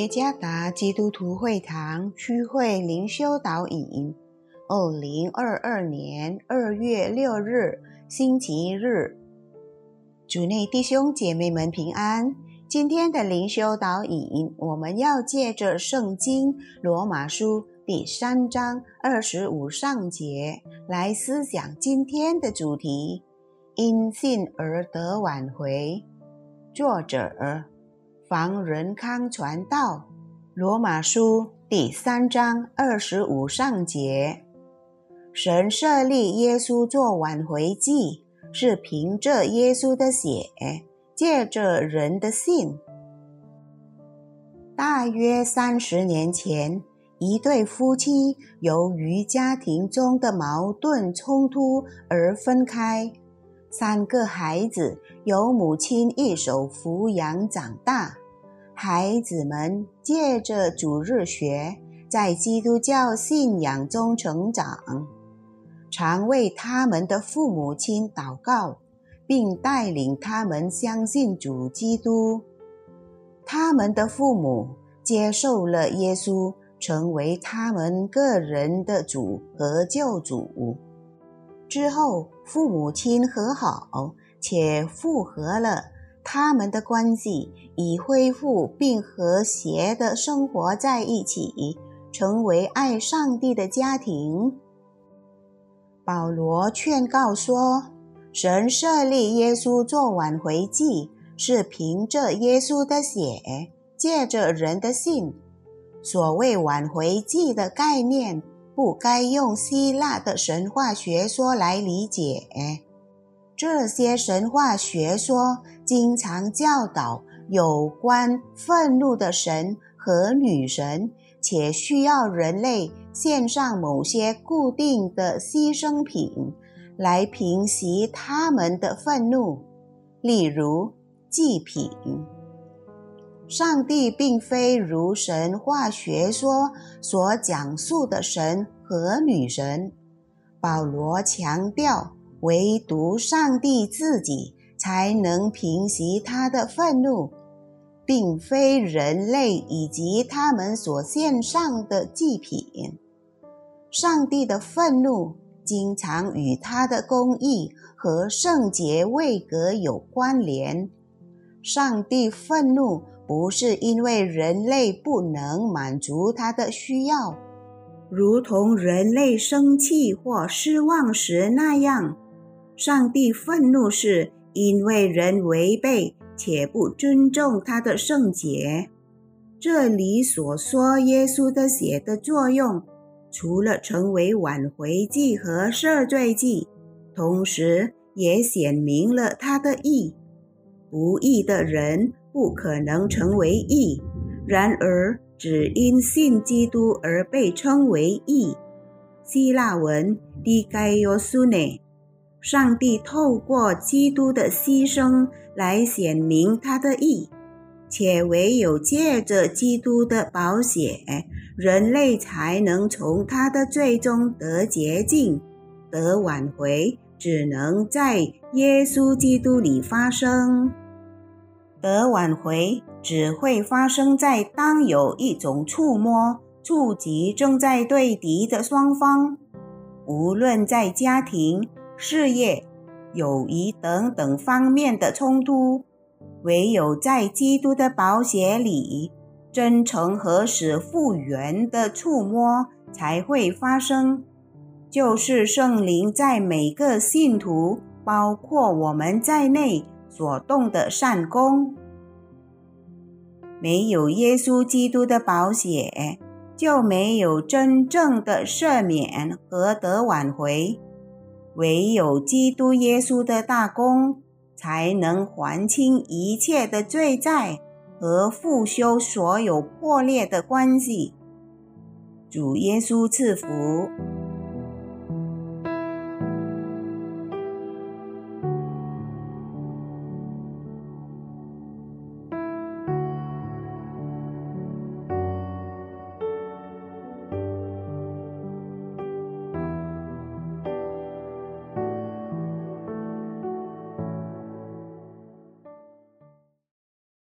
耶加达基督徒会堂区会灵修导引，二零二二年二月六日星期日，主内弟兄姐妹们平安。今天的灵修导引，我们要借着圣经罗马书第三章二十五上节来思想今天的主题：因信而得挽回。作者。防仁康传道，罗马书第三章二十五上节，神设立耶稣做挽回祭，是凭着耶稣的血，借着人的信。大约三十年前，一对夫妻由于家庭中的矛盾冲突而分开，三个孩子由母亲一手抚养长大。孩子们借着主日学，在基督教信仰中成长，常为他们的父母亲祷告，并带领他们相信主基督。他们的父母接受了耶稣，成为他们个人的主和救主。之后，父母亲和好，且复合了。他们的关系已恢复并和谐地生活在一起，成为爱上帝的家庭。保罗劝告说：“神设立耶稣做挽回祭，是凭着耶稣的血，借着人的信。所谓挽回祭的概念，不该用希腊的神话学说来理解。”这些神话学说经常教导有关愤怒的神和女神，且需要人类献上某些固定的牺牲品来平息他们的愤怒，例如祭品。上帝并非如神话学说所讲述的神和女神。保罗强调。唯独上帝自己才能平息他的愤怒，并非人类以及他们所献上的祭品。上帝的愤怒经常与他的公义和圣洁位格有关联。上帝愤怒不是因为人类不能满足他的需要，如同人类生气或失望时那样。上帝愤怒是因为人违背且不尊重他的圣洁。这里所说耶稣的血的作用，除了成为挽回祭和赦罪祭，同时也显明了他的义。不义的人不可能成为义，然而只因信基督而被称为义。希腊文 d i g o s u n e 上帝透过基督的牺牲来显明他的义，且唯有借着基督的宝血，人类才能从他的罪中得洁净、得挽回。只能在耶稣基督里发生。得挽回只会发生在当有一种触摸、触及正在对敌的双方，无论在家庭。事业、友谊等等方面的冲突，唯有在基督的宝血里，真诚和使复原的触摸才会发生。就是圣灵在每个信徒，包括我们在内所动的善功。没有耶稣基督的宝血，就没有真正的赦免和得挽回。唯有基督耶稣的大功，才能还清一切的罪债和复修所有破裂的关系。主耶稣赐福。